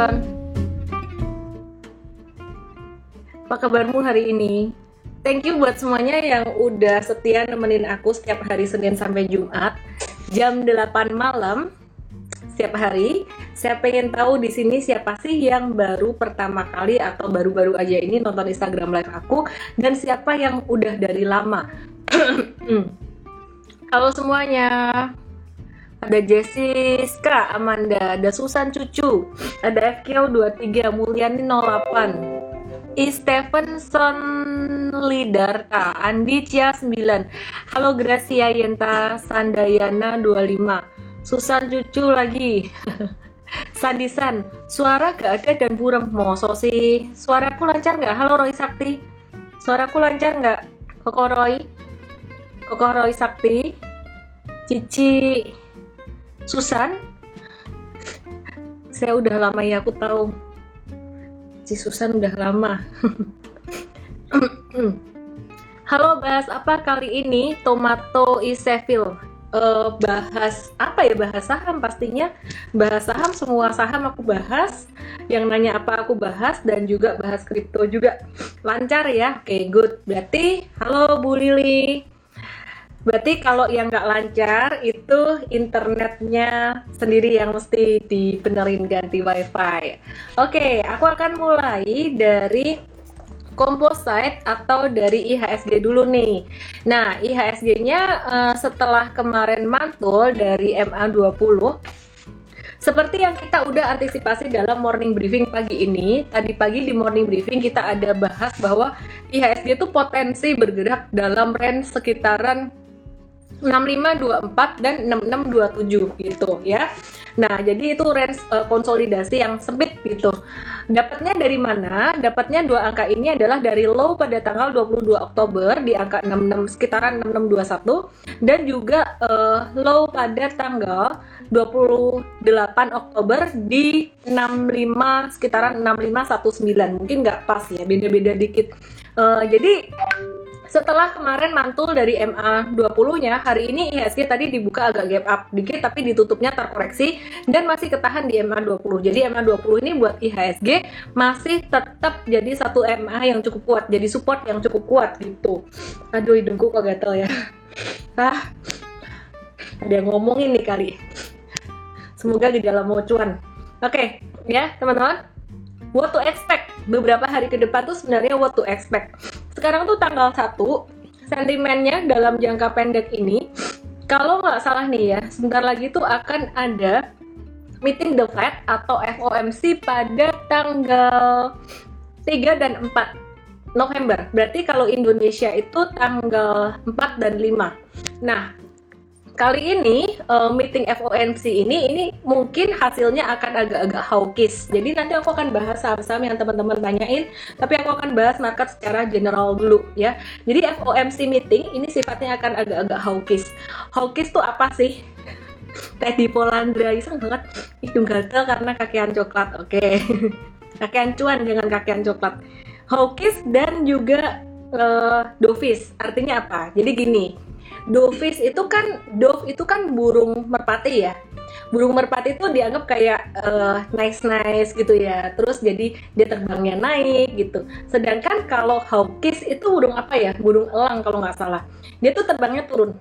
everyone. Apa kabarmu hari ini? Thank you buat semuanya yang udah setia nemenin aku setiap hari Senin sampai Jumat jam 8 malam setiap hari. Saya pengen tahu di sini siapa sih yang baru pertama kali atau baru-baru aja ini nonton Instagram live aku dan siapa yang udah dari lama. Halo semuanya. Ada Jessica, Amanda, ada Susan Cucu, ada FQ 23, Mulyani 08, I. Stevenson Lidarta, Andi Cia 9, Halo Gracia Yenta Sandayana 25, Susan Cucu lagi, Sandisan, suara gak ada dan buram, moso sih, suaraku lancar nggak? Halo Roy Sakti, suaraku lancar Roy, Koko Roy Sakti, Cici, Susan? Saya udah lama ya aku tahu. Si Susan udah lama. Halo bahas apa kali ini tomato isevil uh, bahas apa ya? Bahas saham pastinya. Bahas saham semua saham aku bahas. Yang nanya apa aku bahas dan juga bahas kripto juga. Lancar ya? Oke okay, good. Berarti halo Bu Lili Berarti kalau yang nggak lancar itu internetnya sendiri yang mesti dibenerin ganti wifi. Oke, aku akan mulai dari composite atau dari IHSG dulu nih. Nah, IHSG-nya uh, setelah kemarin mantul dari MA20 seperti yang kita udah antisipasi dalam morning briefing pagi ini, tadi pagi di morning briefing kita ada bahas bahwa IHSG itu potensi bergerak dalam range sekitaran 6524 dan 6627 gitu ya. Nah, jadi itu range uh, konsolidasi yang sempit gitu. Dapatnya dari mana? Dapatnya dua angka ini adalah dari low pada tanggal 22 Oktober di angka 66 sekitaran 6621 dan juga uh, low pada tanggal 28 Oktober di 65 sekitaran 6519. Mungkin nggak pas ya, beda-beda dikit. Uh, jadi setelah kemarin mantul dari MA20-nya, hari ini IHSG tadi dibuka agak gap up dikit tapi ditutupnya terkoreksi dan masih ketahan di MA20. Jadi MA20 ini buat IHSG masih tetap jadi satu MA yang cukup kuat, jadi support yang cukup kuat gitu. Aduh hidungku kok gatel ya. Ah, ada yang ngomongin nih kali. Semoga dalam mau cuan. Oke, okay, ya teman-teman. What to expect? Beberapa hari ke depan tuh sebenarnya what to expect sekarang tuh tanggal 1 sentimennya dalam jangka pendek ini kalau nggak salah nih ya sebentar lagi tuh akan ada meeting the Fed atau FOMC pada tanggal 3 dan 4 November. Berarti kalau Indonesia itu tanggal 4 dan 5. Nah, kali ini uh, meeting FOMC ini ini mungkin hasilnya akan agak-agak hawkish. Jadi nanti aku akan bahas saham-saham yang teman-teman tanyain, tapi aku akan bahas market secara general dulu ya. Jadi FOMC meeting ini sifatnya akan agak-agak hawkish. Hawkish tuh apa sih? Teddy Polandra iseng banget hidung gatel karena kakian coklat. Oke. Okay. kakian cuan dengan kakian coklat. Hawkish dan juga uh, dovish. Artinya apa? Jadi gini, dovis itu kan dove itu kan burung merpati ya? Burung merpati itu dianggap kayak uh, nice nice gitu ya. Terus jadi dia terbangnya naik gitu. Sedangkan kalau hawkis itu burung apa ya? Burung elang kalau nggak salah. Dia tuh terbangnya turun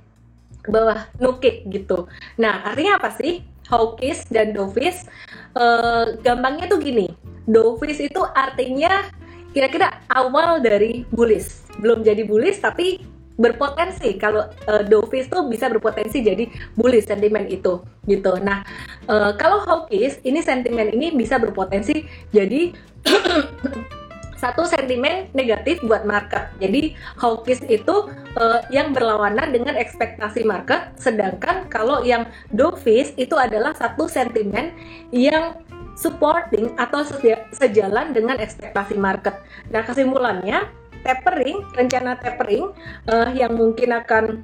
ke bawah nukik gitu. Nah artinya apa sih? Hawkis dan dovis uh, gampangnya tuh gini. Dovis itu artinya kira-kira awal dari bullish belum jadi bullish tapi berpotensi kalau uh, dovish tuh bisa berpotensi jadi bullish sentimen itu gitu. Nah, uh, kalau hawkish ini sentimen ini bisa berpotensi jadi satu sentimen negatif buat market. Jadi hawkish itu uh, yang berlawanan dengan ekspektasi market, sedangkan kalau yang dovish itu adalah satu sentimen yang supporting atau sejalan dengan ekspektasi market. Nah, kesimpulannya tapering, rencana tapering uh, yang mungkin akan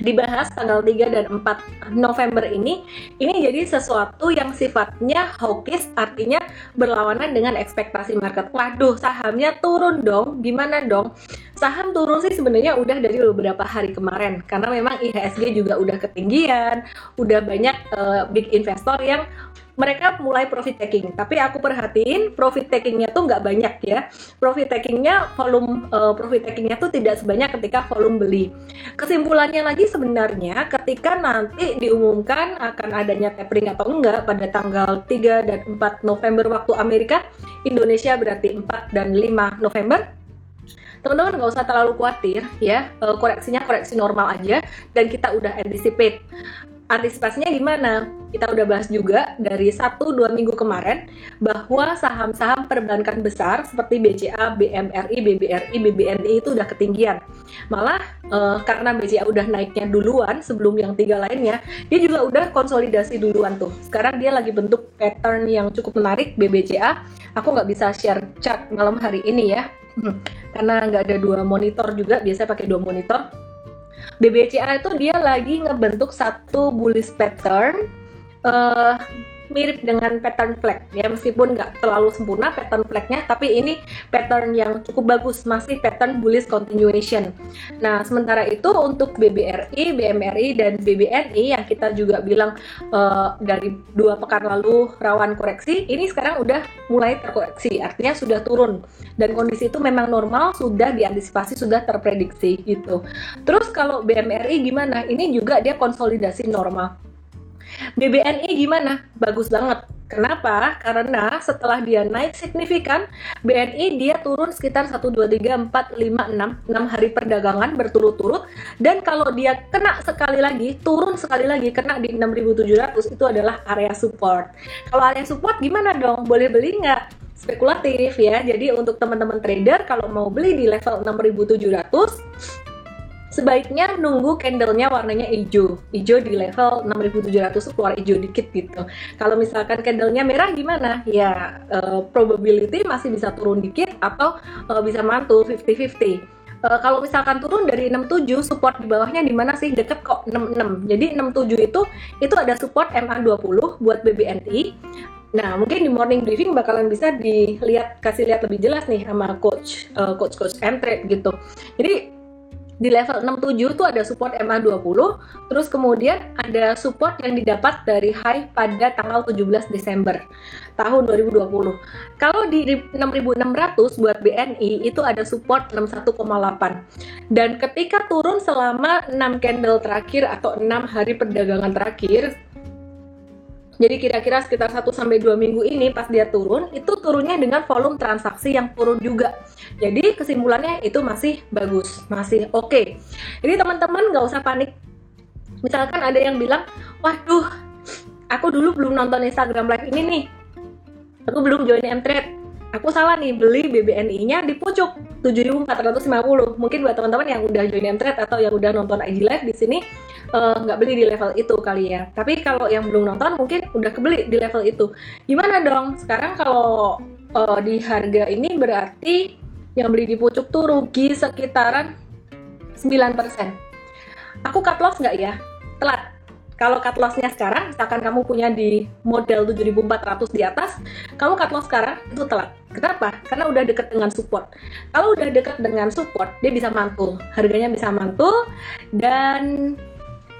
dibahas tanggal 3 dan 4 November ini ini jadi sesuatu yang sifatnya hawkish artinya berlawanan dengan ekspektasi market. Waduh, sahamnya turun dong. Gimana dong? Saham turun sih sebenarnya udah dari beberapa hari kemarin karena memang IHSG juga udah ketinggian, udah banyak uh, big investor yang mereka mulai profit taking. Tapi aku perhatiin profit takingnya tuh nggak banyak ya. Profit takingnya volume uh, profit takingnya tuh tidak sebanyak ketika volume beli. Kesimpulannya lagi sebenarnya ketika nanti diumumkan akan adanya tapering atau enggak pada tanggal 3 dan 4 November waktu Amerika, Indonesia berarti 4 dan 5 November teman-teman nggak usah terlalu khawatir ya uh, koreksinya koreksi normal aja dan kita udah anticipate antisipasinya gimana? Kita udah bahas juga dari 1-2 minggu kemarin bahwa saham-saham perbankan besar seperti BCA, BMRI, BBRI, BBNI itu udah ketinggian. Malah uh, karena BCA udah naiknya duluan sebelum yang tiga lainnya, dia juga udah konsolidasi duluan tuh. Sekarang dia lagi bentuk pattern yang cukup menarik BBCA. Aku nggak bisa share chart malam hari ini ya, karena nggak ada dua monitor juga, biasa pakai dua monitor BBCA itu dia lagi ngebentuk satu bullish pattern uh, mirip dengan pattern flag ya meskipun nggak terlalu sempurna pattern flagnya tapi ini pattern yang cukup bagus masih pattern bullish continuation nah sementara itu untuk BBRI, BMRI dan BBNI yang kita juga bilang uh, dari dua pekan lalu rawan koreksi ini sekarang udah mulai terkoreksi artinya sudah turun dan kondisi itu memang normal sudah diantisipasi sudah terprediksi gitu. Terus kalau BMRI gimana? Ini juga dia konsolidasi normal. BBNI gimana? Bagus banget. Kenapa? Karena setelah dia naik signifikan, BNI dia turun sekitar 1, 2, 3, 4, 5, 6, 6 hari perdagangan berturut-turut dan kalau dia kena sekali lagi, turun sekali lagi, kena di 6.700 itu adalah area support. Kalau area support gimana dong? Boleh beli nggak? spekulatif ya. Jadi untuk teman-teman trader kalau mau beli di level 6700 sebaiknya nunggu candlenya warnanya hijau. Hijau di level 6700 keluar hijau dikit gitu. Kalau misalkan candlenya merah gimana? Ya uh, probability masih bisa turun dikit atau uh, bisa mantul 50-50 Uh, kalau misalkan turun dari 67 support di bawahnya di mana sih? Deket kok 66 jadi 67 itu itu ada support MA20 buat BBNI Nah, mungkin di morning briefing bakalan bisa dilihat kasih lihat lebih jelas nih sama coach uh, coach coach trade gitu. Jadi di level 67 itu ada support MA20, terus kemudian ada support yang didapat dari high pada tanggal 17 Desember tahun 2020. Kalau di 6600 buat BNI itu ada support 61,8. Dan ketika turun selama 6 candle terakhir atau 6 hari perdagangan terakhir jadi kira-kira sekitar 1 sampai 2 minggu ini pas dia turun, itu turunnya dengan volume transaksi yang turun juga. Jadi kesimpulannya itu masih bagus, masih oke. Okay. Jadi teman-teman nggak usah panik. Misalkan ada yang bilang, waduh, aku dulu belum nonton Instagram live ini nih. Aku belum join M-Trade. Aku salah nih beli BBNI-nya di pucuk 7.450. Mungkin buat teman-teman yang udah join M-Trade atau yang udah nonton IG Live di sini Eh, nggak uh, beli di level itu kali ya. Tapi kalau yang belum nonton mungkin udah kebeli di level itu. Gimana dong? Sekarang kalau uh, di harga ini berarti yang beli di pucuk tuh rugi sekitaran 9%. Aku cut loss nggak ya? Telat. Kalau cut lossnya sekarang, misalkan kamu punya di model 7400 di atas, kamu cut loss sekarang itu telat. Kenapa? Karena udah deket dengan support. Kalau udah deket dengan support, dia bisa mantul. Harganya bisa mantul dan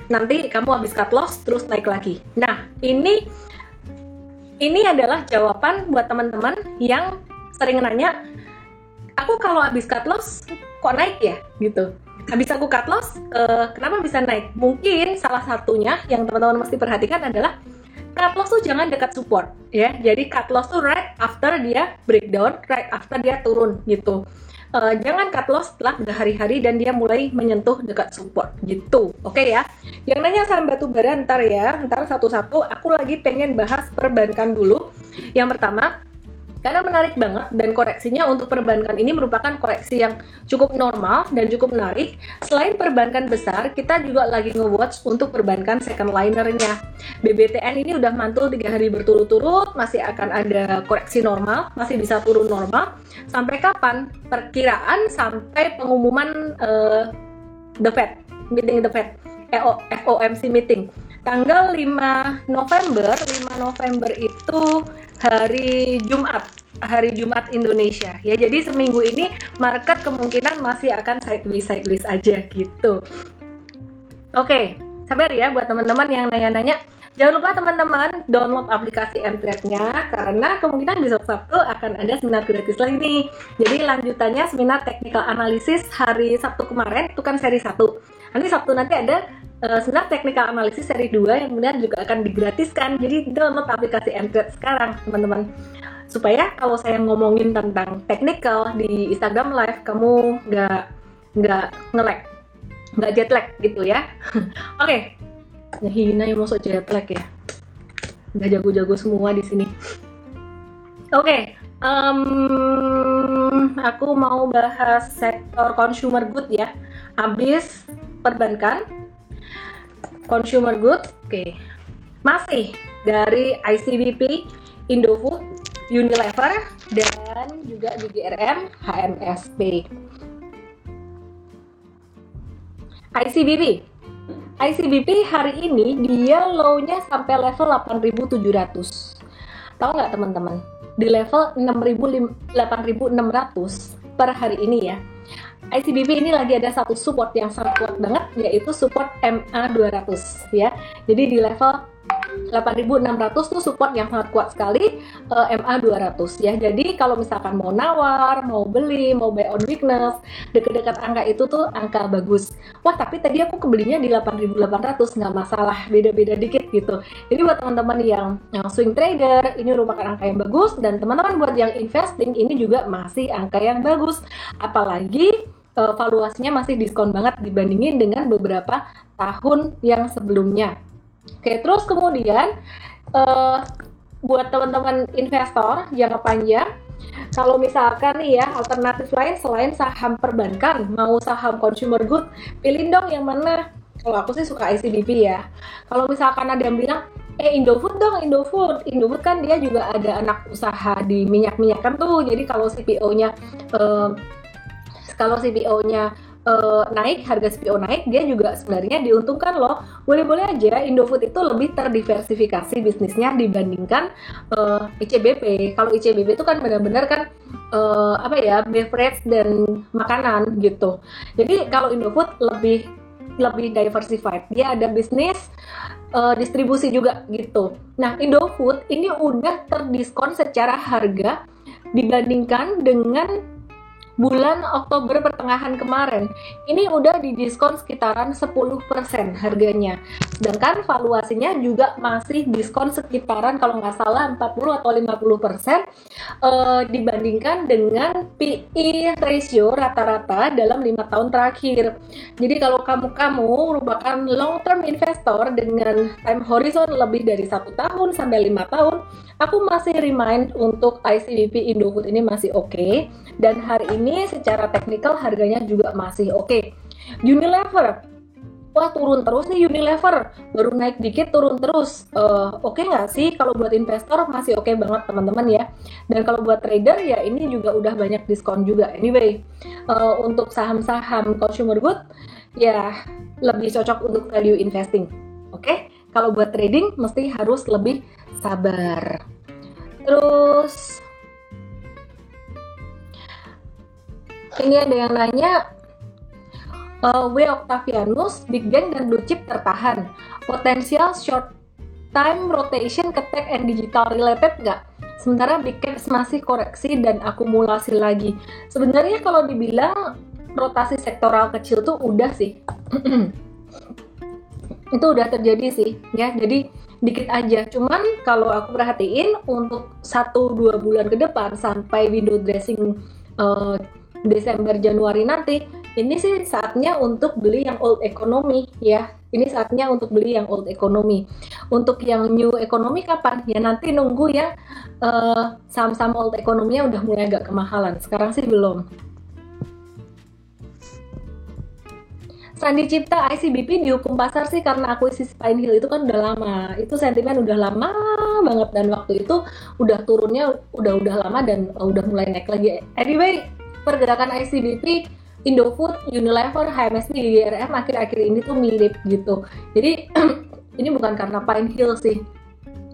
nanti kamu habis cut loss terus naik lagi. Nah, ini ini adalah jawaban buat teman-teman yang sering nanya, aku kalau habis cut loss kok naik ya gitu. Habis aku cut loss, uh, kenapa bisa naik? Mungkin salah satunya yang teman-teman mesti perhatikan adalah cut loss tuh jangan dekat support ya. Jadi cut loss tuh right after dia breakdown, right after dia turun gitu. Uh, jangan cut loss setelah berhari-hari dan dia mulai menyentuh dekat support gitu. Oke okay ya. Yang nanya saham batu bara ntar ya. Ntar satu-satu aku lagi pengen bahas perbankan dulu. Yang pertama karena menarik banget dan koreksinya untuk perbankan ini merupakan koreksi yang cukup normal dan cukup menarik. Selain perbankan besar, kita juga lagi nge-watch untuk perbankan second linernya. BBTN ini udah mantul tiga hari berturut-turut, masih akan ada koreksi normal, masih bisa turun normal. Sampai kapan? Perkiraan sampai pengumuman uh, The Fed, meeting The Fed, FOMC meeting tanggal 5 November 5 November itu hari Jumat hari Jumat Indonesia ya jadi seminggu ini market kemungkinan masih akan sideways sideways aja gitu oke sabar ya buat teman-teman yang nanya-nanya Jangan lupa teman-teman download aplikasi MTrade-nya karena kemungkinan besok Sabtu akan ada seminar gratis lagi nih. Jadi lanjutannya seminar technical analysis hari Sabtu kemarin itu kan seri 1. Nanti Sabtu nanti ada uh, seminar technical analysis seri 2 yang kemudian juga akan digratiskan. Jadi download aplikasi MTrade sekarang teman-teman. Supaya kalau saya ngomongin tentang technical di Instagram live kamu nggak nggak nge-lag nggak jet lag gitu ya oke okay. hina yang masuk jet lag ya nggak jago-jago semua di sini oke okay. um, aku mau bahas sektor consumer good ya habis perbankan consumer good oke okay. masih dari ICBP Indofood Unilever dan juga GGRM HMSP ICBP. ICBP hari ini dia low-nya sampai level 8.700. Tahu nggak teman-teman? Di level 8.600 per hari ini ya. ICBP ini lagi ada satu support yang sangat kuat banget yaitu support MA 200 ya. Jadi di level 8600 tuh support yang sangat kuat sekali uh, MA 200 ya. Jadi kalau misalkan mau nawar, mau beli, mau buy on weakness, dekat-dekat angka itu tuh angka bagus. Wah, tapi tadi aku kebelinya di 8800 nggak masalah, beda-beda dikit gitu. Jadi buat teman-teman yang, yang swing trader, ini merupakan angka yang bagus dan teman-teman buat yang investing ini juga masih angka yang bagus. Apalagi uh, valuasinya masih diskon banget dibandingin dengan beberapa tahun yang sebelumnya. Oke, terus kemudian uh, buat teman-teman investor jangka panjang, kalau misalkan nih ya alternatif lain selain saham perbankan, mau saham consumer good, pilih dong yang mana. Kalau aku sih suka ICBP ya. Kalau misalkan ada yang bilang, eh Indofood dong, Indofood. Indofood kan dia juga ada anak usaha di minyak-minyakan tuh. Jadi kalau CPO-nya uh, kalau CPO-nya uh, naik, harga CPO naik, dia juga sebenarnya diuntungkan loh. Boleh-boleh aja Indofood itu lebih terdiversifikasi bisnisnya dibandingkan uh, eh, ICBP. Kalau ICBP itu kan benar-benar kan uh, apa ya beverage dan makanan gitu. Jadi kalau Indofood lebih lebih diversified. Dia ada bisnis uh, distribusi juga gitu. Nah, Indofood ini udah terdiskon secara harga dibandingkan dengan bulan Oktober pertengahan kemarin ini udah didiskon sekitaran 10% harganya sedangkan valuasinya juga masih diskon sekitaran kalau nggak salah 40 atau 50% uh, dibandingkan dengan PE ratio rata-rata dalam lima tahun terakhir jadi kalau kamu-kamu merupakan long term investor dengan time horizon lebih dari satu tahun sampai lima tahun aku masih remind untuk ICBP Indofood ini masih oke okay. dan hari ini secara teknikal harganya juga masih oke. Okay. Unilever, wah turun terus nih Unilever, baru naik dikit turun terus. Uh, oke okay nggak sih kalau buat investor masih oke okay banget teman-teman ya. Dan kalau buat trader ya ini juga udah banyak diskon juga. Anyway, uh, untuk saham-saham consumer good ya lebih cocok untuk value investing. Oke, okay? kalau buat trading mesti harus lebih sabar. Terus ini ada yang nanya uh, W Octavianus, Big Bang dan Blue Chip tertahan. Potensial short time rotation ke tech and digital related nggak? Sementara Big Caps masih koreksi dan akumulasi lagi. Sebenarnya kalau dibilang rotasi sektoral kecil tuh udah sih. itu udah terjadi sih ya jadi dikit aja cuman kalau aku perhatiin untuk satu dua bulan ke depan sampai window dressing uh, Desember Januari nanti ini sih saatnya untuk beli yang old economy ya. Ini saatnya untuk beli yang old economy. Untuk yang new economy kapan? Ya nanti nunggu ya. Uh, saham-saham old economy udah mulai agak kemahalan. Sekarang sih belum. Sandi Cipta ICBP dihukum pasar sih karena akuisisi Pine Hill itu kan udah lama. Itu sentimen udah lama banget dan waktu itu udah turunnya udah udah lama dan uh, udah mulai naik lagi. Anyway, pergerakan ICBP Indofood, Unilever, HMSP, GRM akhir-akhir ini tuh mirip gitu. Jadi ini bukan karena Pine Hill sih.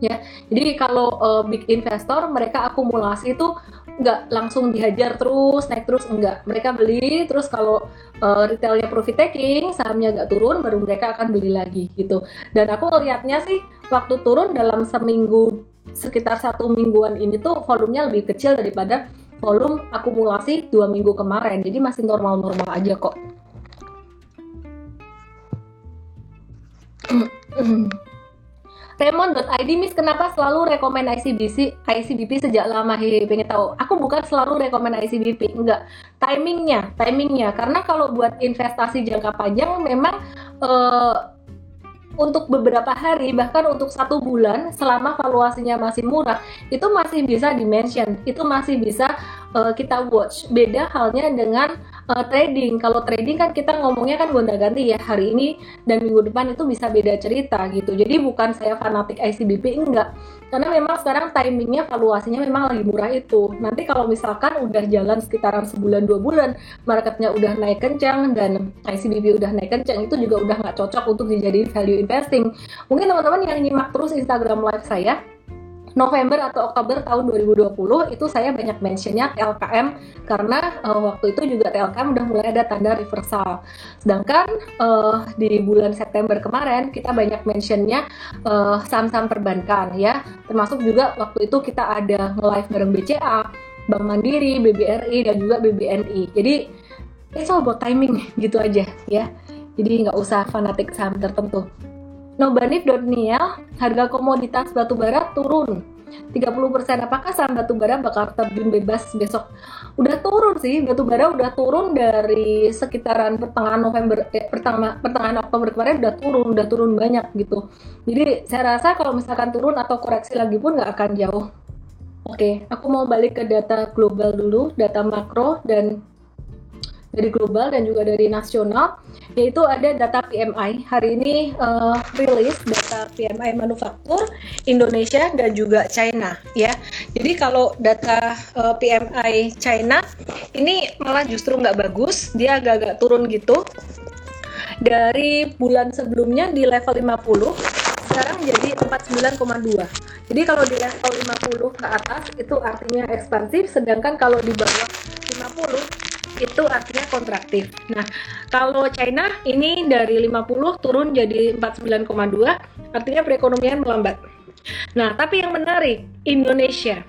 ya. Jadi kalau uh, big investor mereka akumulasi itu nggak langsung dihajar terus naik terus enggak. Mereka beli terus kalau uh, retailnya profit taking sahamnya agak turun baru mereka akan beli lagi gitu. Dan aku lihatnya sih waktu turun dalam seminggu sekitar satu mingguan ini tuh volumenya lebih kecil daripada volume akumulasi dua minggu kemarin. Jadi masih normal-normal aja kok. Remon.id Miss kenapa selalu rekomend ICBC ICBP sejak lama hehe pengen tahu aku bukan selalu rekomend ICBP enggak timingnya timingnya karena kalau buat investasi jangka panjang memang uh, untuk beberapa hari bahkan untuk satu bulan selama valuasinya masih murah itu masih bisa dimention itu masih bisa uh, kita watch. Beda halnya dengan uh, trading kalau trading kan kita ngomongnya kan gonta-ganti ya hari ini dan minggu depan itu bisa beda cerita gitu. Jadi bukan saya fanatik ICBP enggak. Karena memang sekarang timingnya valuasinya memang lagi murah itu. Nanti kalau misalkan udah jalan sekitaran sebulan dua bulan marketnya udah naik kencang dan ICBP udah naik kencang itu juga udah nggak cocok untuk dijadiin value investing. Mungkin teman-teman yang nyimak terus Instagram live saya November atau Oktober tahun 2020 itu saya banyak mentionnya TLKM karena uh, waktu itu juga TLKM udah mulai ada tanda reversal. Sedangkan uh, di bulan September kemarin kita banyak mentionnya uh, saham-saham perbankan ya, termasuk juga waktu itu kita ada nge-live bareng BCA, Bank Mandiri, BBRI dan juga BBNI. Jadi it's all about timing gitu aja ya. Jadi nggak usah fanatik saham tertentu. Nobanif.niel, harga komoditas batubara turun 30% apakah saham batubara bakal terjun bebas besok? Udah turun sih, batubara udah turun dari sekitaran pertengahan November eh, pertengahan, pertengahan Oktober kemarin udah turun, udah turun banyak gitu. Jadi saya rasa kalau misalkan turun atau koreksi lagi pun nggak akan jauh. Oke, aku mau balik ke data global dulu, data makro dan dari global dan juga dari nasional yaitu ada data PMI hari ini uh, rilis data PMI manufaktur Indonesia dan juga China ya. Jadi kalau data uh, eh, PMI China ini malah justru nggak bagus dia agak-agak turun gitu. Dari bulan sebelumnya di level 50 sekarang jadi 49,2 jadi kalau di level 50 ke atas itu artinya ekspansif sedangkan kalau di bawah 50 itu artinya kontraktif. Nah, kalau China ini dari 50 turun jadi 49,2, artinya perekonomian melambat. Nah, tapi yang menarik, Indonesia.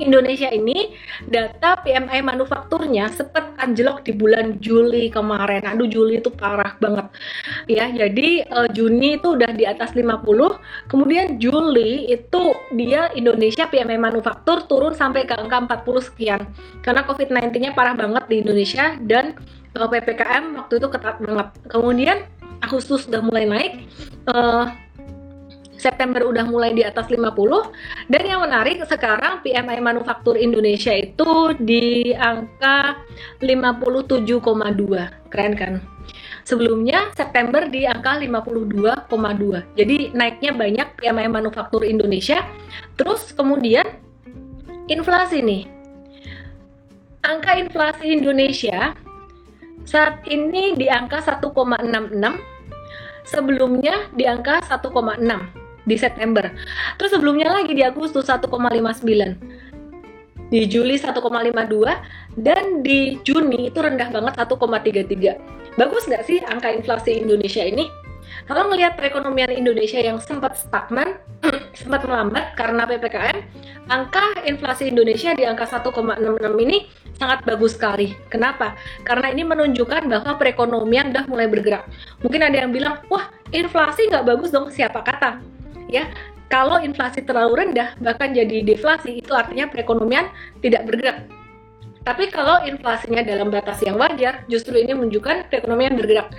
Indonesia ini data PMI manufakturnya sempat anjlok di bulan Juli kemarin. Aduh Juli itu parah banget. Ya, jadi uh, Juni itu udah di atas 50, kemudian Juli itu dia Indonesia PMI manufaktur turun sampai ke angka 40 sekian. Karena COVID-19-nya parah banget di Indonesia dan eh, PPKM waktu itu ketat banget. Kemudian Agustus sudah mulai naik. Uh, September udah mulai di atas 50 dan yang menarik sekarang PMI manufaktur Indonesia itu di angka 57,2 keren kan? Sebelumnya September di angka 52,2 jadi naiknya banyak PMI manufaktur Indonesia. Terus kemudian inflasi nih. Angka inflasi Indonesia saat ini di angka 1,66 sebelumnya di angka 1,6 di September. Terus sebelumnya lagi di Agustus 1,59. Di Juli 1,52 dan di Juni itu rendah banget 1,33. Bagus nggak sih angka inflasi Indonesia ini? Kalau melihat perekonomian Indonesia yang sempat stagnan, sempat melambat karena PPKM, angka inflasi Indonesia di angka 1,66 ini sangat bagus sekali. Kenapa? Karena ini menunjukkan bahwa perekonomian sudah mulai bergerak. Mungkin ada yang bilang, wah inflasi nggak bagus dong, siapa kata? Ya kalau inflasi terlalu rendah bahkan jadi deflasi itu artinya perekonomian tidak bergerak. Tapi kalau inflasinya dalam batas yang wajar justru ini menunjukkan perekonomian bergerak.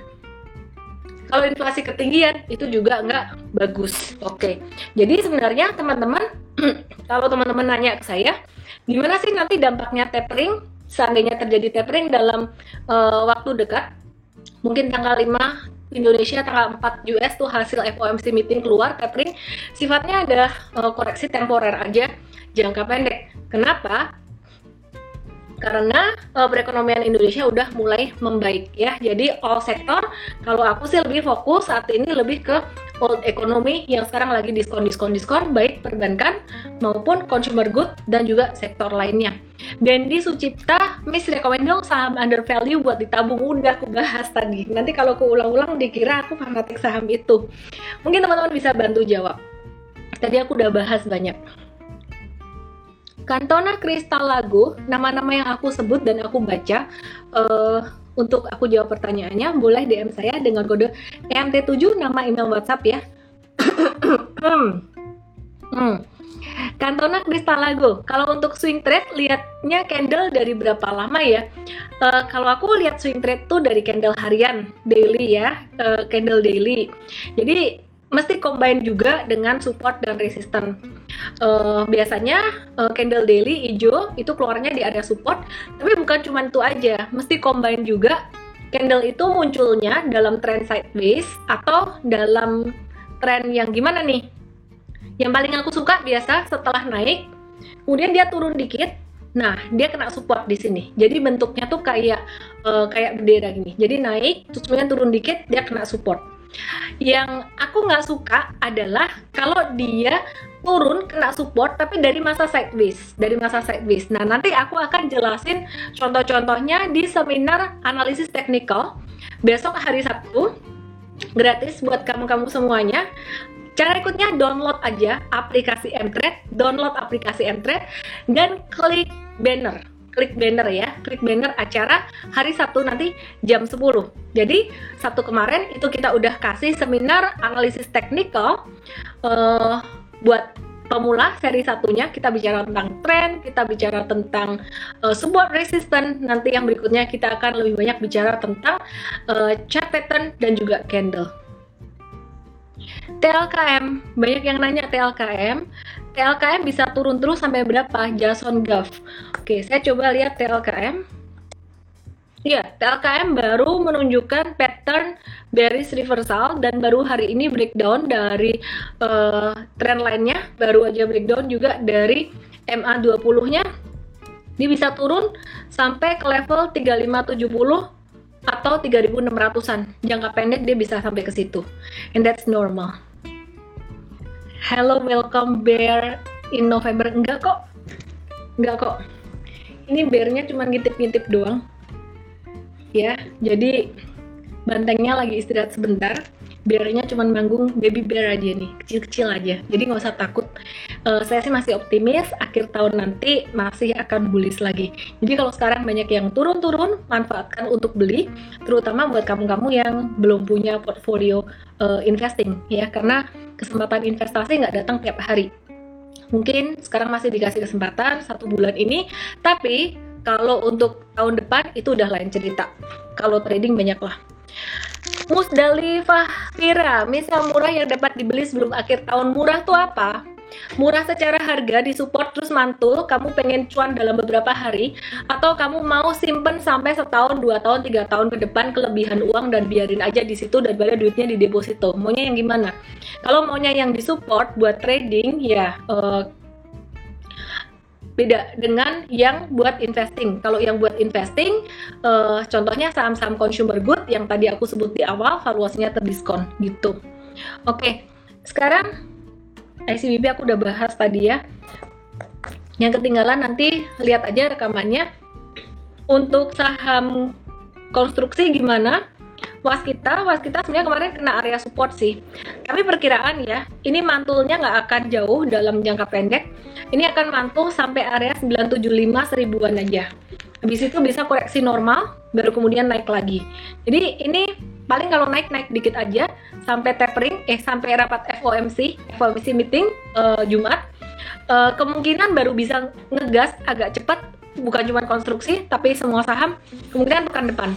Kalau inflasi ketinggian itu juga nggak bagus. Oke. Jadi sebenarnya teman-teman kalau teman-teman nanya ke saya gimana sih nanti dampaknya tapering? Seandainya terjadi tapering dalam uh, waktu dekat mungkin tanggal 5 Indonesia tanggal 4 US tuh hasil FOMC meeting keluar tapering sifatnya ada uh, koreksi temporer aja jangka pendek. Kenapa? Karena uh, perekonomian Indonesia udah mulai membaik ya. Jadi all sektor kalau aku sih lebih fokus saat ini lebih ke old economy yang sekarang lagi diskon diskon diskon baik perbankan maupun consumer good dan juga sektor lainnya. Dendi Sucipta, Miss rekomend dong saham under value buat ditabung udah aku bahas tadi. Nanti kalau aku ulang-ulang dikira aku fanatik saham itu. Mungkin teman-teman bisa bantu jawab. Tadi aku udah bahas banyak. Kantona Kristal Lagu, nama-nama yang aku sebut dan aku baca uh, untuk aku jawab pertanyaannya, boleh DM saya dengan kode EMT7 nama email WhatsApp ya. hmm. Kantona Kristal Lagu. Kalau untuk swing trade lihatnya candle dari berapa lama ya? Uh, kalau aku lihat swing trade tuh dari candle harian, daily ya, uh, candle daily. Jadi mesti combine juga dengan support dan resistance uh, biasanya uh, candle daily hijau itu keluarnya di area support tapi bukan cuma itu aja mesti combine juga candle itu munculnya dalam trend sideways atau dalam trend yang gimana nih yang paling aku suka biasa setelah naik kemudian dia turun dikit Nah, dia kena support di sini. Jadi bentuknya tuh kayak uh, kayak bendera gini. Jadi naik, terus kemudian turun dikit, dia kena support. Yang aku nggak suka adalah kalau dia turun kena support tapi dari masa sideways dari masa sideways nah nanti aku akan jelasin contoh-contohnya di seminar analisis teknikal. Besok hari Sabtu gratis buat kamu-kamu semuanya. Cara ikutnya download aja aplikasi Mtrade download aplikasi Mtrade dan klik banner klik banner ya klik banner acara hari Sabtu nanti jam 10 jadi Sabtu kemarin itu kita udah kasih seminar analisis teknikal uh, buat pemula seri satunya kita bicara tentang tren, kita bicara tentang uh, sebuah resisten. Nanti yang berikutnya kita akan lebih banyak bicara tentang uh, chart pattern dan juga candle. TLKM, banyak yang nanya TLKM. TLKM bisa turun terus sampai berapa? Jason Gaff. Oke, saya coba lihat TLKM. Iya, TLKM baru menunjukkan pattern bearish reversal dan baru hari ini breakdown dari uh, trend lainnya, baru aja breakdown juga dari MA20-nya. Ini bisa turun sampai ke level 3570 atau 3600-an. Jangka pendek dia bisa sampai ke situ. And that's normal. Hello, welcome bear in November. Enggak kok. Enggak kok. Ini bearnya cuma ngintip-ngintip doang ya jadi bantengnya lagi istirahat sebentar biarnya cuma manggung baby bear aja nih kecil-kecil aja jadi nggak usah takut uh, saya sih masih optimis akhir tahun nanti masih akan bullish lagi jadi kalau sekarang banyak yang turun-turun manfaatkan untuk beli terutama buat kamu-kamu yang belum punya portfolio uh, investing ya karena kesempatan investasi nggak datang tiap hari mungkin sekarang masih dikasih kesempatan satu bulan ini tapi kalau untuk tahun depan itu udah lain cerita. Kalau trading banyak lah. Musdalifah Fira, misal murah yang dapat dibeli sebelum akhir tahun murah tuh apa? Murah secara harga disupport terus mantul, kamu pengen cuan dalam beberapa hari, atau kamu mau simpen sampai setahun, dua tahun, tiga tahun ke depan kelebihan uang dan biarin aja di situ daripada duitnya di deposito. Maunya yang gimana? Kalau maunya yang disupport buat trading, ya uh, beda dengan yang buat investing. Kalau yang buat investing, uh, contohnya saham-saham consumer good yang tadi aku sebut di awal, valuasinya terdiskon gitu. Oke, sekarang ICBB aku udah bahas tadi ya. Yang ketinggalan nanti lihat aja rekamannya. Untuk saham konstruksi gimana? waskita waskita sebenarnya kemarin kena area support sih tapi perkiraan ya ini mantulnya nggak akan jauh dalam jangka pendek ini akan mantul sampai area 975 seribuan aja habis itu bisa koreksi normal baru kemudian naik lagi jadi ini paling kalau naik naik dikit aja sampai tapering eh sampai rapat FOMC FOMC meeting uh, Jumat. Uh, kemungkinan baru bisa ngegas agak cepat bukan cuma konstruksi tapi semua saham kemungkinan pekan depan.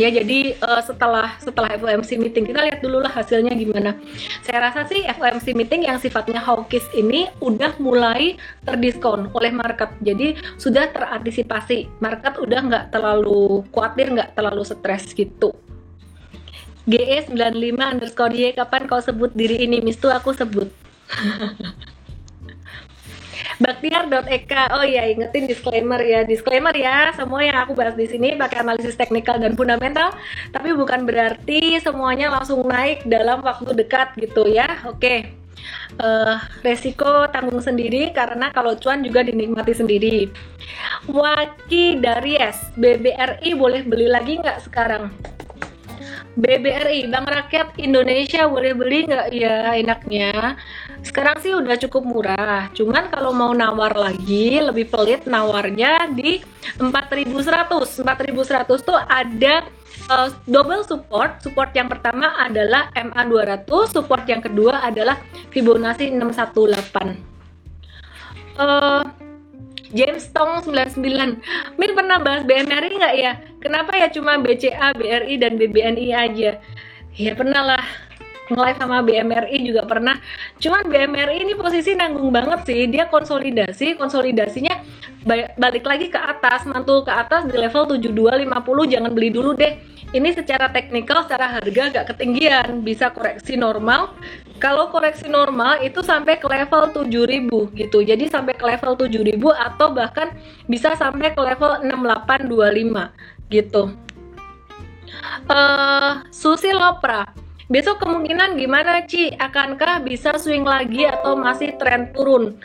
Ya jadi uh, setelah setelah FOMC meeting kita lihat dulu lah hasilnya gimana. Saya rasa sih FOMC meeting yang sifatnya hawkish ini udah mulai terdiskon oleh market. Jadi sudah terantisipasi. Market udah nggak terlalu khawatir nggak terlalu stres gitu GE 95 underscore Y kapan kau sebut diri ini Mistu aku sebut Baktiar.eka. Oh ya, ingetin disclaimer ya. Disclaimer ya, semua yang aku bahas di sini pakai analisis teknikal dan fundamental, tapi bukan berarti semuanya langsung naik dalam waktu dekat gitu ya. Oke. Uh, resiko tanggung sendiri karena kalau cuan juga dinikmati sendiri. Waki dari S, BBRI boleh beli lagi nggak sekarang? BBRI, Bank Rakyat Indonesia boleh beli nggak ya enaknya? Sekarang sih udah cukup murah, cuman kalau mau nawar lagi lebih pelit nawarnya di 4100. 4100 tuh ada uh, double support. Support yang pertama adalah MA 200, support yang kedua adalah Fibonacci 618. Uh, James Tong 99 Min pernah bahas BMRI nggak ya? Kenapa ya cuma BCA, BRI, dan BBNI aja? Ya pernah lah. Nge-live sama BMRI juga pernah. Cuman BMRI ini posisi nanggung banget sih. Dia konsolidasi konsolidasinya balik lagi ke atas mantul ke atas di level 7250 jangan beli dulu deh. Ini secara teknikal secara harga agak ketinggian. Bisa koreksi normal. Kalau koreksi normal itu sampai ke level 7000 gitu. Jadi sampai ke level 7000 atau bahkan bisa sampai ke level 6825 gitu uh, Susi Lopra Besok kemungkinan gimana Ci? Akankah bisa swing lagi atau masih tren turun?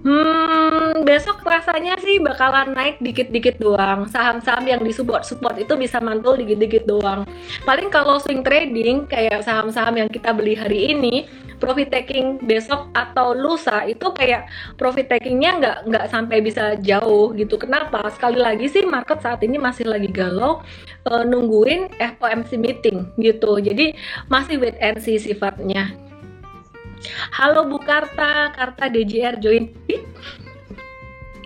Hmm, besok rasanya sih bakalan naik dikit-dikit doang. Saham-saham yang di support support itu bisa mantul dikit-dikit doang. Paling kalau swing trading kayak saham-saham yang kita beli hari ini, profit taking besok atau lusa itu kayak profit takingnya nggak nggak sampai bisa jauh gitu. Kenapa? Sekali lagi sih market saat ini masih lagi galau uh, nungguin FOMC meeting gitu. Jadi masih wait and see sifatnya. Halo Bu Karta, Karta DJR join.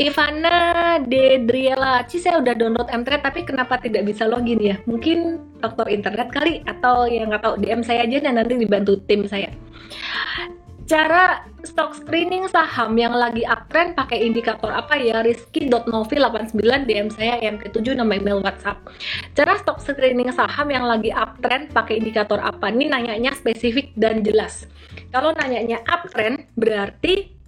Ivana Dedriela, Ci saya udah download Mtrade tapi kenapa tidak bisa login ya? Mungkin faktor internet kali atau yang nggak tahu DM saya aja dan nanti dibantu tim saya. Cara stock screening saham yang lagi uptrend pakai indikator apa ya? Rizky.novi89 DM saya MP7 nama email WhatsApp. Cara stock screening saham yang lagi uptrend pakai indikator apa? Ini nanyanya spesifik dan jelas. Kalau nanyanya uptrend berarti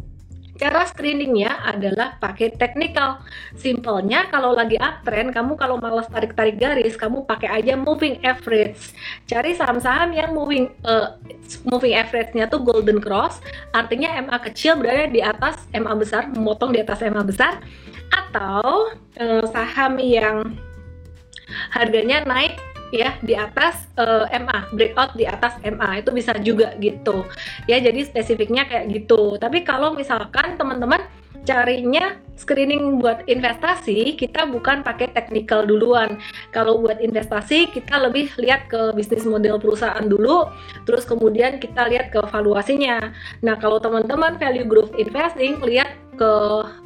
Cara screeningnya adalah pakai technical. Simpelnya kalau lagi uptrend, kamu kalau malas tarik-tarik garis, kamu pakai aja moving average. Cari saham-saham yang moving uh, moving average-nya tuh golden cross, artinya MA kecil berada di atas MA besar, memotong di atas MA besar, atau uh, saham yang harganya naik ya di atas uh, eh, MA breakout di atas MA itu bisa juga gitu. Ya jadi spesifiknya kayak gitu. Tapi kalau misalkan teman-teman carinya screening buat investasi kita bukan pakai technical duluan kalau buat investasi kita lebih lihat ke bisnis model perusahaan dulu terus kemudian kita lihat ke valuasinya nah kalau teman-teman value growth investing lihat ke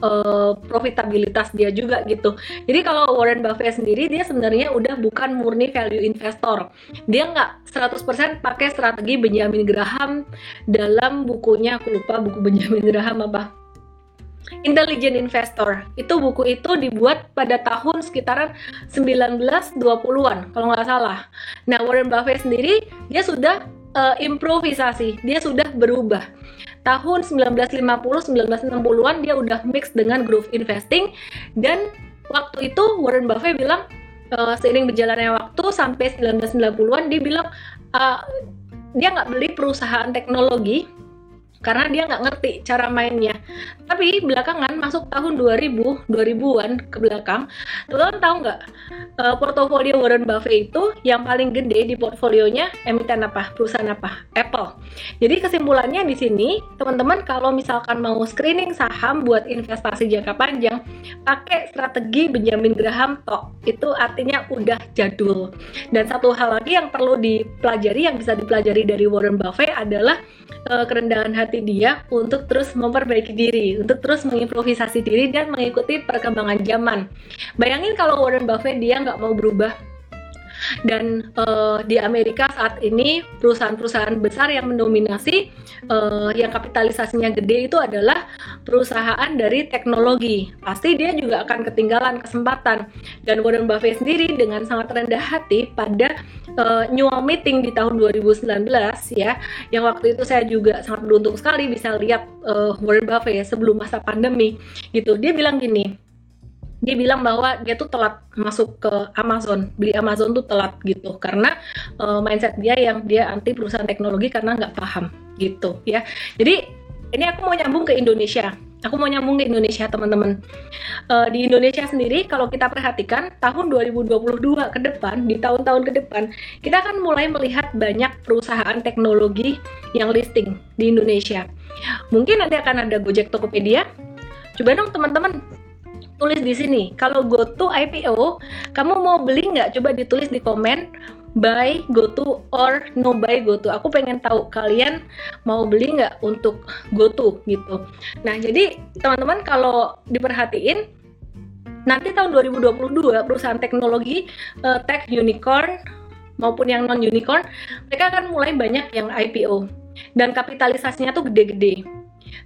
uh, profitabilitas dia juga gitu. Jadi kalau Warren Buffett sendiri dia sebenarnya udah bukan murni value investor. Dia nggak 100% pakai strategi Benjamin Graham dalam bukunya aku lupa buku Benjamin Graham apa Intelligent Investor. Itu buku itu dibuat pada tahun sekitaran 1920-an kalau nggak salah. Nah, Warren Buffett sendiri dia sudah uh, improvisasi, dia sudah berubah. Tahun 1950 1960-an dia udah mix dengan growth investing dan waktu itu Warren Buffett bilang uh, seiring berjalannya waktu sampai 1990-an dia bilang uh, dia nggak beli perusahaan teknologi karena dia nggak ngerti cara mainnya. Tapi belakangan masuk tahun 2000, 2000-an ke belakang, teman-teman tahu nggak uh, portofolio Warren Buffett itu yang paling gede di portfolionya emiten apa? Perusahaan apa? Apple. Jadi kesimpulannya di sini, teman-teman kalau misalkan mau screening saham buat investasi jangka panjang, pakai strategi Benjamin Graham tok. Itu artinya udah jadul. Dan satu hal lagi yang perlu dipelajari yang bisa dipelajari dari Warren Buffett adalah uh, kerendahan hati dia untuk terus memperbaiki diri, untuk terus mengimprovisasi diri dan mengikuti perkembangan zaman. Bayangin kalau Warren Buffett dia nggak mau berubah dan uh, di Amerika saat ini perusahaan-perusahaan besar yang mendominasi uh, yang kapitalisasinya gede itu adalah perusahaan dari teknologi. Pasti dia juga akan ketinggalan kesempatan. Dan Warren Buffett sendiri dengan sangat rendah hati pada uh, annual meeting di tahun 2019 ya, yang waktu itu saya juga sangat beruntung sekali bisa lihat uh, Warren Buffett ya, sebelum masa pandemi gitu. Dia bilang gini, dia bilang bahwa dia tuh telat masuk ke Amazon. Beli Amazon tuh telat gitu. Karena uh, mindset dia yang dia anti perusahaan teknologi karena nggak paham gitu ya. Jadi ini aku mau nyambung ke Indonesia. Aku mau nyambung ke Indonesia teman-teman. Uh, di Indonesia sendiri kalau kita perhatikan tahun 2022 ke depan di tahun-tahun ke depan kita akan mulai melihat banyak perusahaan teknologi yang listing di Indonesia. Mungkin nanti akan ada Gojek Tokopedia. Coba dong teman-teman tulis di sini. Kalau go to IPO, kamu mau beli nggak? Coba ditulis di komen buy go to or no buy go to. Aku pengen tahu kalian mau beli nggak untuk go to gitu. Nah jadi teman-teman kalau diperhatiin nanti tahun 2022 perusahaan teknologi uh, tech unicorn maupun yang non unicorn mereka akan mulai banyak yang IPO dan kapitalisasinya tuh gede-gede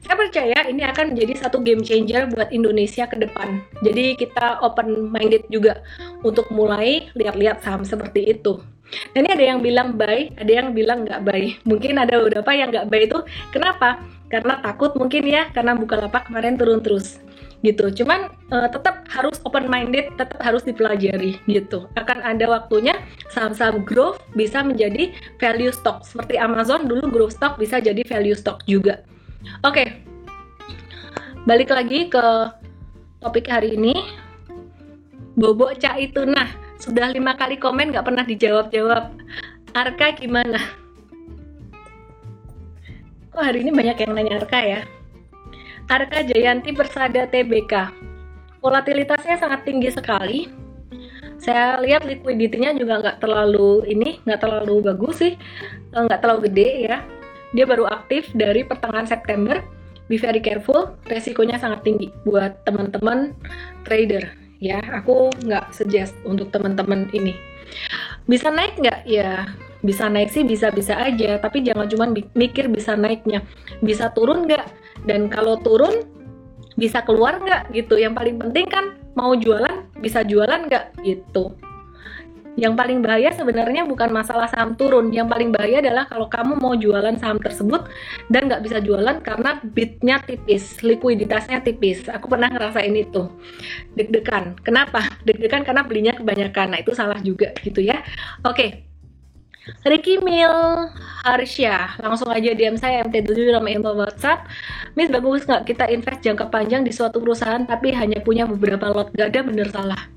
saya percaya ini akan menjadi satu game changer buat Indonesia ke depan. Jadi kita open minded juga untuk mulai lihat-lihat saham seperti itu. Dan ini ada yang bilang buy, ada yang bilang nggak buy. Mungkin ada beberapa yang nggak buy itu kenapa? Karena takut mungkin ya, karena buka lapak kemarin turun terus gitu. Cuman uh, tetap harus open minded, tetap harus dipelajari gitu. Akan ada waktunya saham-saham growth bisa menjadi value stock seperti Amazon dulu growth stock bisa jadi value stock juga. Oke, okay. balik lagi ke topik hari ini. Bobo Cak itu, nah sudah lima kali komen nggak pernah dijawab-jawab. Arka gimana? Kok hari ini banyak yang nanya Arka ya? Arka Jayanti Persada TBK. Volatilitasnya sangat tinggi sekali. Saya lihat likuiditinya juga nggak terlalu ini, nggak terlalu bagus sih, nggak terlalu gede ya dia baru aktif dari pertengahan September. Be very careful, resikonya sangat tinggi buat teman-teman trader ya. Aku nggak suggest untuk teman-teman ini. Bisa naik nggak? Ya bisa naik sih bisa-bisa aja, tapi jangan cuma mikir bisa naiknya. Bisa turun nggak? Dan kalau turun bisa keluar nggak gitu. Yang paling penting kan mau jualan bisa jualan nggak gitu. Yang paling bahaya sebenarnya bukan masalah saham turun. Yang paling bahaya adalah kalau kamu mau jualan saham tersebut dan nggak bisa jualan karena bitnya tipis, likuiditasnya tipis. Aku pernah ngerasain itu. Deg-degan. Kenapa? Deg-degan karena belinya kebanyakan. Nah itu salah juga gitu ya. Oke. Ricky Mil Harsya langsung aja DM saya MT7 nama info WhatsApp Miss bagus nggak kita invest jangka panjang di suatu perusahaan tapi hanya punya beberapa lot gak ada bener salah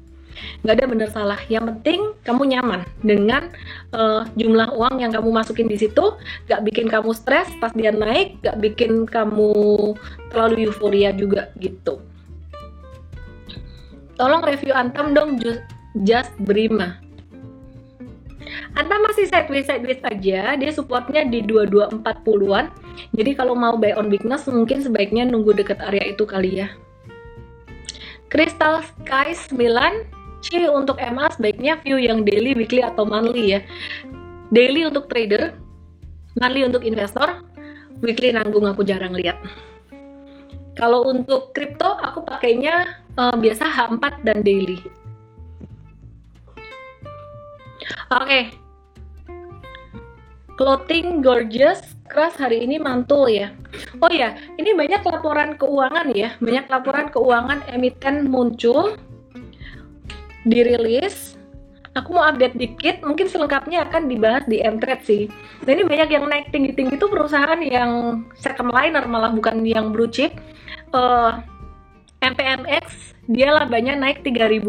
nggak ada benar salah. Yang penting kamu nyaman dengan uh, jumlah uang yang kamu masukin di situ. Nggak bikin kamu stres pas dia naik. Nggak bikin kamu terlalu euforia juga gitu. Tolong review Antam dong just, just Brima. Antam masih sideways sideways aja. Dia supportnya di 2240-an jadi kalau mau buy on weakness mungkin sebaiknya nunggu deket area itu kali ya. Crystal Sky 9 C untuk MA sebaiknya view yang daily, weekly atau monthly ya. Daily untuk trader, monthly untuk investor, weekly nanggung aku jarang lihat. Kalau untuk crypto aku pakainya uh, biasa H4 dan daily. Oke. Okay. Clothing gorgeous keras hari ini mantul ya. Oh ya, ini banyak laporan keuangan ya, banyak laporan keuangan emiten muncul dirilis aku mau update dikit mungkin selengkapnya akan dibahas di Mtrade sih. Nah ini banyak yang naik tinggi-tinggi itu perusahaan yang second liner malah bukan yang blue chip. Uh, eh, MPMX dia labanya naik 3000%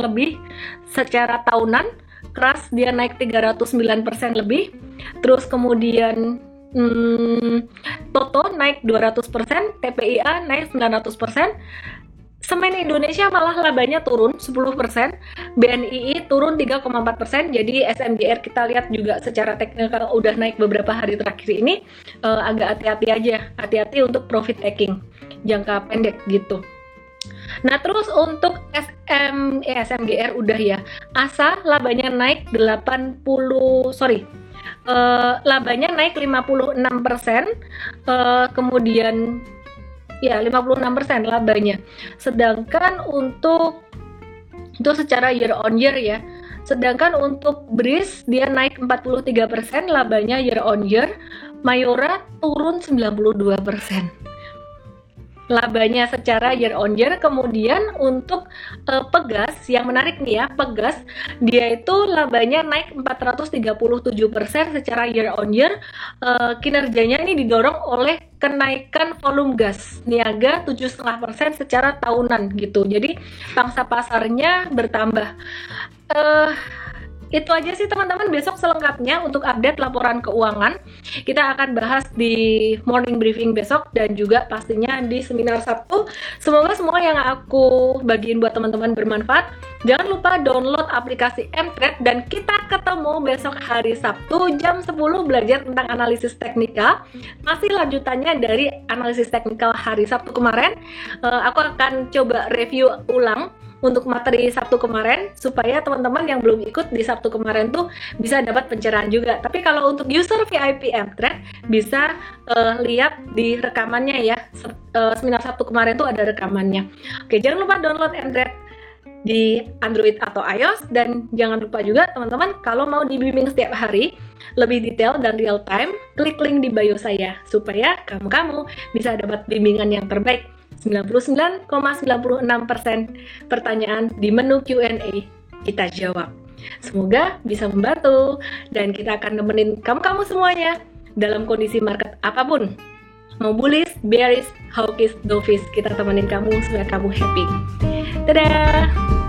lebih secara tahunan. Keras dia naik 309% lebih. Terus kemudian hmm, Toto naik 200%, TPIA naik 900%, Semen Indonesia malah labanya turun 10%, BNII turun 3,4%, jadi SMGR kita lihat juga secara teknikal udah naik beberapa hari terakhir ini, uh, agak hati-hati aja, hati-hati untuk profit taking jangka pendek gitu. Nah terus untuk SM, eh, SMGR udah ya, ASA labanya naik 80, sorry, uh, labanya naik 56%, uh, kemudian ya 56% labanya. Sedangkan untuk itu secara year on year ya. Sedangkan untuk Breeze dia naik 43% labanya year on year, Mayora turun 92% labanya secara year on year. Kemudian untuk uh, Pegas yang menarik nih ya Pegas dia itu labanya naik 437% secara year on year. Uh, kinerjanya ini didorong oleh kenaikan volume gas niaga 7,5% secara tahunan gitu. Jadi pangsa pasarnya bertambah. Uh, itu aja sih teman-teman. Besok selengkapnya untuk update laporan keuangan. Kita akan bahas di morning briefing besok dan juga pastinya di seminar Sabtu. Semoga semua yang aku bagiin buat teman-teman bermanfaat. Jangan lupa download aplikasi Mtrade dan kita ketemu besok hari Sabtu jam 10 belajar tentang analisis teknikal masih lanjutannya dari analisis teknikal hari Sabtu kemarin. Uh, aku akan coba review ulang untuk materi Sabtu kemarin supaya teman-teman yang belum ikut di Sabtu kemarin tuh bisa dapat pencerahan juga. Tapi kalau untuk user VIP Mtrade bisa uh, lihat di rekamannya ya. Uh, seminar Sabtu kemarin tuh ada rekamannya. Oke, jangan lupa download Mtrade di Android atau iOS dan jangan lupa juga teman-teman kalau mau dibimbing setiap hari lebih detail dan real time klik link di bio saya supaya kamu-kamu bisa dapat bimbingan yang terbaik 99,96% pertanyaan di menu Q&A kita jawab. Semoga bisa membantu dan kita akan nemenin kamu-kamu semuanya dalam kondisi market apa pun. Mau bullish, bearish, hawkish, dovish, kita temenin kamu supaya kamu happy. Dadah!